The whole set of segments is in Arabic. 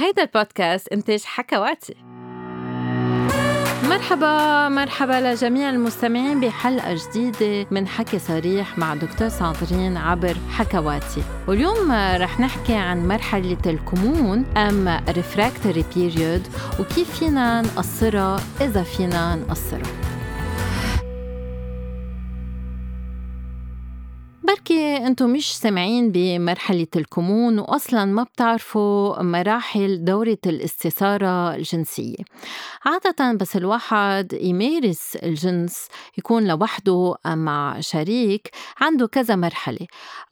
هيدا البودكاست إنتاج حكواتي مرحبا مرحبا لجميع المستمعين بحلقة جديدة من حكي صريح مع دكتور ساندرين عبر حكواتي واليوم رح نحكي عن مرحلة الكمون أم refractory period وكيف فينا نقصرها إذا فينا نقصرها. أنتم مش سامعين بمرحلة الكمون واصلا ما بتعرفوا مراحل دورة الاستثارة الجنسية. عادة بس الواحد يمارس الجنس يكون لوحده مع شريك عنده كذا مرحلة.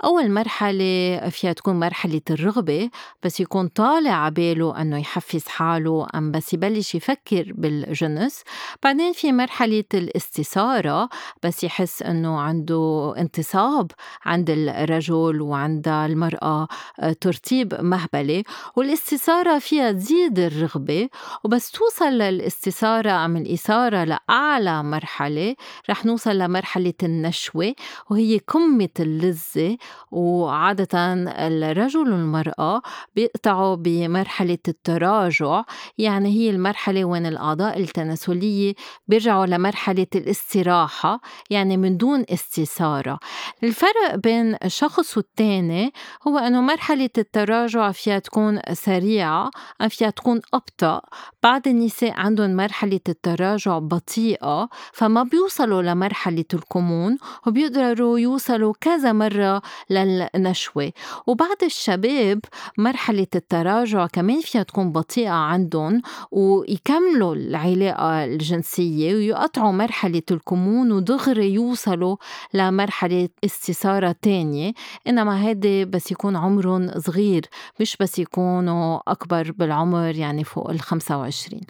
أول مرحلة فيها تكون مرحلة الرغبة بس يكون طالع عباله أنه يحفز حاله أم بس يبلش يفكر بالجنس. بعدين في مرحلة الاستثارة بس يحس أنه عنده انتصاب عند الرجل وعند المرأة آه، ترتيب مهبلة والاستثارة فيها تزيد الرغبة. وبس توصل للاستثارة أم الإثارة لأعلى مرحلة رح نوصل لمرحلة النشوة وهي قمة اللذة. وعادة الرجل والمرأة بيقطعوا بمرحلة التراجع يعني هي المرحلة وين الأعضاء التناسلية بيرجعوا لمرحلة الاستراحة يعني من دون استثارة. الفرق الفرق بين شخص والتاني هو إنه مرحلة التراجع فيها تكون سريعة أم فيها تكون أبطأ. بعض النساء عندهم مرحلة التراجع بطيئة فما بيوصلوا لمرحلة الكمون وبيقدروا يوصلوا كذا مرة للنشوة. وبعض الشباب مرحلة التراجع كمان فيها تكون بطيئة عندهم ويكملوا العلاقة الجنسية ويقطعوا مرحلة الكمون ودغري يوصلوا لمرحلة استثارة تانية إنما هيدي بس يكون عمرهم صغير مش بس يكونوا أكبر بالعمر يعني فوق ال 25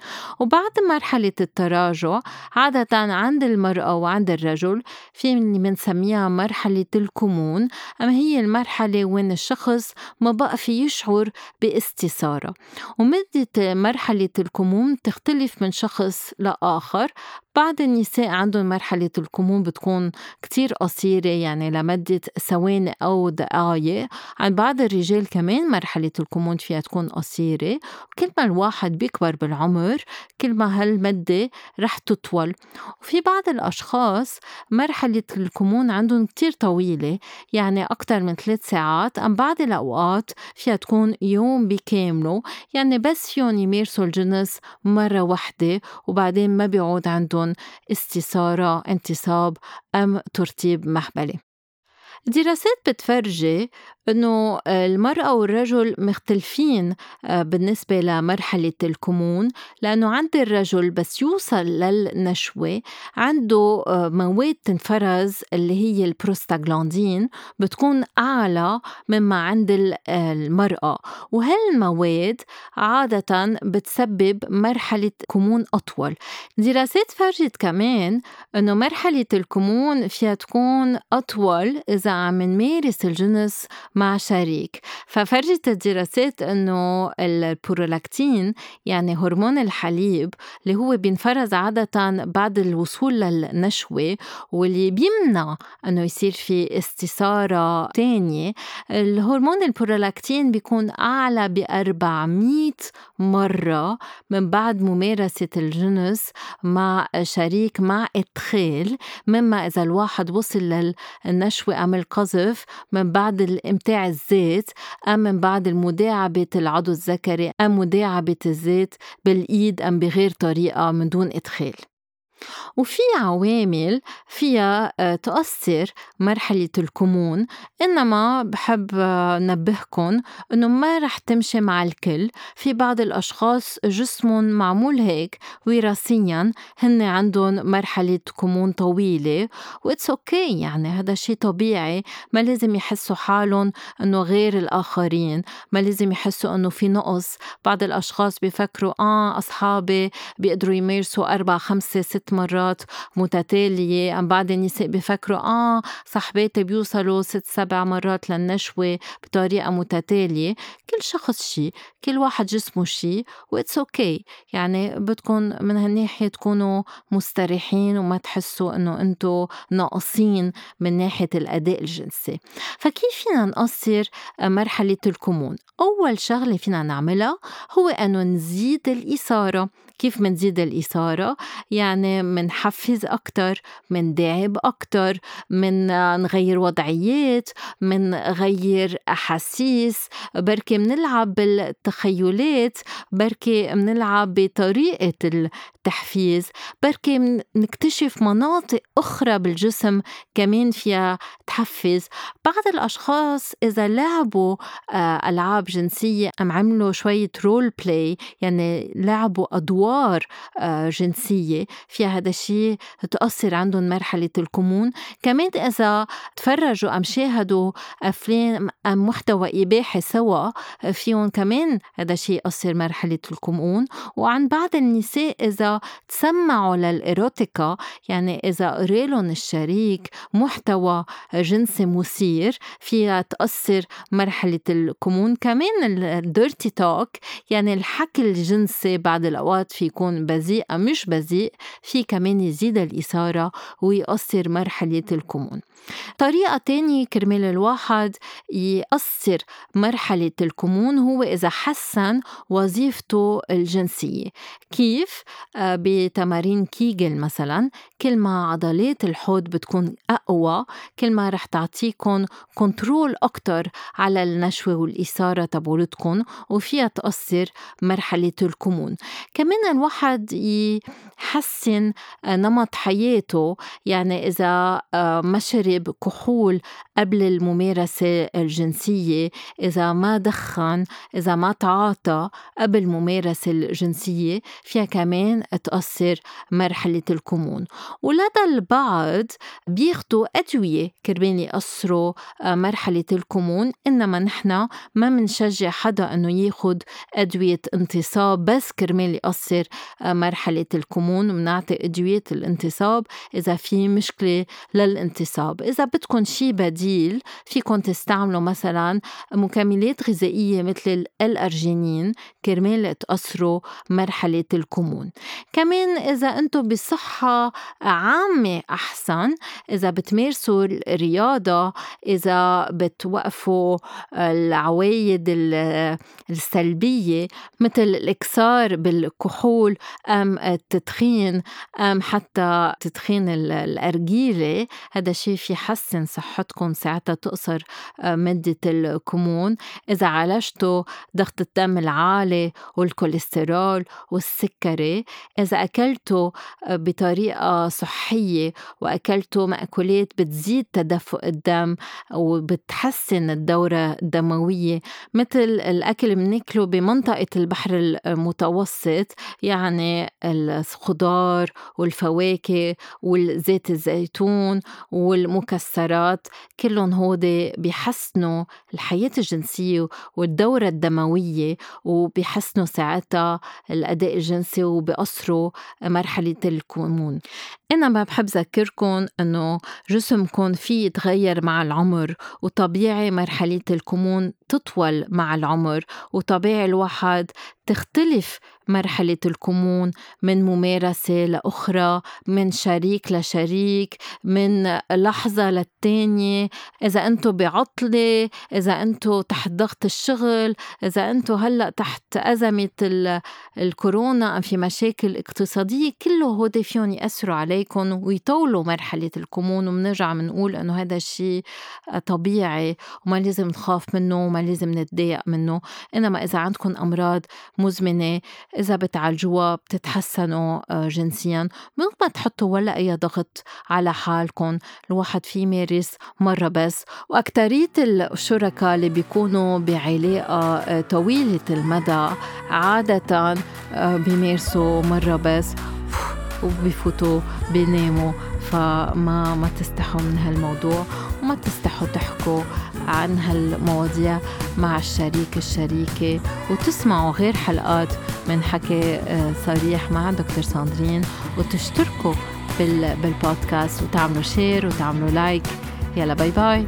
وبعد مرحلة التراجع عادة عند المرأة وعند الرجل في اللي بنسميها مرحلة الكمون أما هي المرحلة وين الشخص ما بقى في يشعر باستثارة. ومدة مرحلة الكمون تختلف من شخص لآخر. بعض النساء عندهم مرحلة الكمون بتكون كتير قصيرة يعني لمدة ثواني أو دقايق عن بعض الرجال كمان مرحلة الكمون فيها تكون قصيرة. وكل ما الواحد بيكبر بالعمر كل ما هالمدة رح تطول. وفي بعض الأشخاص مرحلة الكمون عندهم كتير طويلة يعني أكتر من ثلاث ساعات. أم بعض الأوقات فيها تكون يوم بكامله يعني بس فيهم يمارسوا الجنس مرة واحدة وبعدين ما بيعود عندهم استثارة انتصاب أم ترتيب محبلة دراسات بتفرجي إنه المرأة والرجل مختلفين آه، بالنسبة لمرحلة الكمون لأنه عند الرجل بس يوصل للنشوة عنده آه، مواد تنفرز اللي هي البروستاغلاندين بتكون أعلى مما عند المرأة. وهالمواد عادة بتسبب مرحلة كمون أطول. دراسات فرجت كمان أنه مرحلة الكمون فيها تكون أطول إذا عم نمارس الجنس مع شريك. ففرجت الدراسات إنه البرولاكتين يعني هرمون الحليب اللي هو بينفرز عادة بعد الوصول للنشوة واللي بيمنع إنه يصير في استثارة تانية. الهرمون البرولاكتين بيكون أعلى ب 400 مرة من بعد ممارسة الجنس مع شريك مع إدخال مما إذا الواحد وصل للنشوة أم القذف من بعد الامتحان بتاع الزيت أم من بعد المداعبة العضو الذكري أم مداعبة الذات بالإيد أم بغير طريقة من دون إدخال. وفي عوامل فيها آه، تؤثر مرحلة الكمون إنما بحب آه، نبهكن إنه ما رح تمشي مع الكل. في بعض الأشخاص جسمهم معمول هيك وراثيا هن عندهم مرحلة كمون طويلة و it's okay يعني هذا شيء طبيعي. ما لازم يحسوا حالهم إنه غير الآخرين. ما لازم يحسوا إنه في نقص. بعض الأشخاص بيفكروا آه أصحابي بيقدروا يمارسوا أربع خمسة ست ست مرات متتالية أم بعض النساء بفكروا آه صحباتي بيوصلوا ست سبع مرات للنشوة بطريقة متتالية. كل شخص شي كل واحد جسمه شي و it's okay. يعني بدكم من هالناحية تكونوا مستريحين وما تحسوا إنه أنتوا ناقصين من ناحية الأداء الجنسي. فكيف فينا نقصر مرحلة الكمون؟ أول شغلة فينا نعملها هو أنه نزيد الإثارة. كيف منزيد الإثارة؟ يعني منحفز أكتر منداعب أكتر من نغير وضعيات من غير أحاسيس. بركي منلعب بالتخيلات بركي منلعب بطريقة التحفيز. بركي نكتشف مناطق أخرى بالجسم كمان فيها تحفز. بعض الأشخاص إذا لعبوا آه، ألعاب جنسية أم عملوا شوية role play يعني لعبوا أدوار آه، جنسية فيها هذا الشيء تأثر عندهم مرحلة الكمون. كمان إذا تفرجوا أم شاهدوا أفلام أم محتوى إباحي سوا فيهم كمان هذا الشيء يأثر مرحلة الكمون. وعن بعض النساء إذا تسمعوا للإيروتيكا يعني إذا قرالن الشريك محتوى جنسي مثير فيها تأثر مرحلة الكمون. كمان الديرتي توك يعني الحكي الجنسي بعض الأوقات في يكون بذيء أو مش بذيء في كمان يزيد الإثارة ويقصر مرحلة الكمون. طريقة تانية كرمال الواحد يقصر مرحلة الكمون هو إذا حسن وظيفته الجنسية. كيف؟ آه، بتمارين كيجل مثلا كل ما عضلات الحوض بتكون أقوى كل ما رح تعطيكم كنترول أكتر على النشوة والإثارة تبولتكم وفيها تقصر مرحلة الكمون. كمان الواحد يحسن نمط حياته يعني إذا آه، ما شرب كحول قبل الممارسة الجنسية إذا ما دخن إذا ما تعاطى قبل الممارسة الجنسية فيها كمان تأثر مرحلة الكمون. ولدى البعض بياخدوا أدوية كرمال يقصروا آه، مرحلة الكمون إنما نحن ما منشجع حدا إنه ياخد أدوية انتصاب بس كرمال يقصر آه، مرحلة الكمون ومنعطي أدوية الانتصاب إذا في مشكلة للانتصاب. إذا بدكم شي بديل فيكم تستعملوا مثلا مكملات غذائية مثل الأرجينين كرمال تقصروا مرحلة الكمون. كمان إذا أنتم بصحة عامة أحسن إذا بتمارسوا الرياضة إذا بتوقفوا العوايد السلبية مثل الإكسار بالكحول أم التدخين أم حتى تدخين الأرجيلة. هذا الشيء في حسن صحتكم ساعتها تقصر آه، مدة الكمون. إذا عالجتوا ضغط الدم العالي والكوليسترول والسكري. إذا أكلتوا آه، بطريقة صحية وأكلتوا مأكولات بتزيد تدفق الدم وبتحسن الدورة الدموية. مثل الأكل مناكله بمنطقة البحر المتوسط يعني الخضار والفواكه والزيت الزيتون والمكسرات كلهم هودي بيحسنوا الحياة الجنسية والدورة الدموية وبيحسنوا ساعتها الأداء الجنسي وبيقصروا مرحلة الكمون. إنما بحب ذكركم إنه جسمكم فيه يتغير مع العمر وطبيعي مرحلة الكمون تطول مع العمر وطبيعي الواحد تختلف مرحلة الكمون من ممارسة لأخرى من شريك لشريك من لحظة للتانية. إذا أنتو بعطلة إذا أنتو تحت ضغط الشغل إذا أنتو هلأ تحت أزمة الكورونا أم في مشاكل اقتصادية كله هودي فيهم يأثروا عليكم ويطولوا مرحلة الكمون. ومنرجع منقول إنه هذا الشيء طبيعي وما لازم نخاف منه وما لازم نتضايق منه. إنما إذا عندكم أمراض مزمنة إذا بتعالجوها بتتحسنوا آه، جنسيا. من ما تحطوا ولا أي ضغط على حالكم الواحد في يمارس مرة بس. وأكترية الشركاء اللي بيكونوا بعلاقة آه، طويلة المدى عادة آه، بيمارسوا مرة بس. وبيفوتوا بيناموا. فما ما تستحوا من هالموضوع وما تستحوا تحكوا عن هالمواضيع مع الشريك الشريكة. وتسمعوا غير حلقات من حكي آه، صريح مع دكتور ساندرين. وتشتركوا بالبودكاست وتعملوا share وتعملوا like يلا bye bye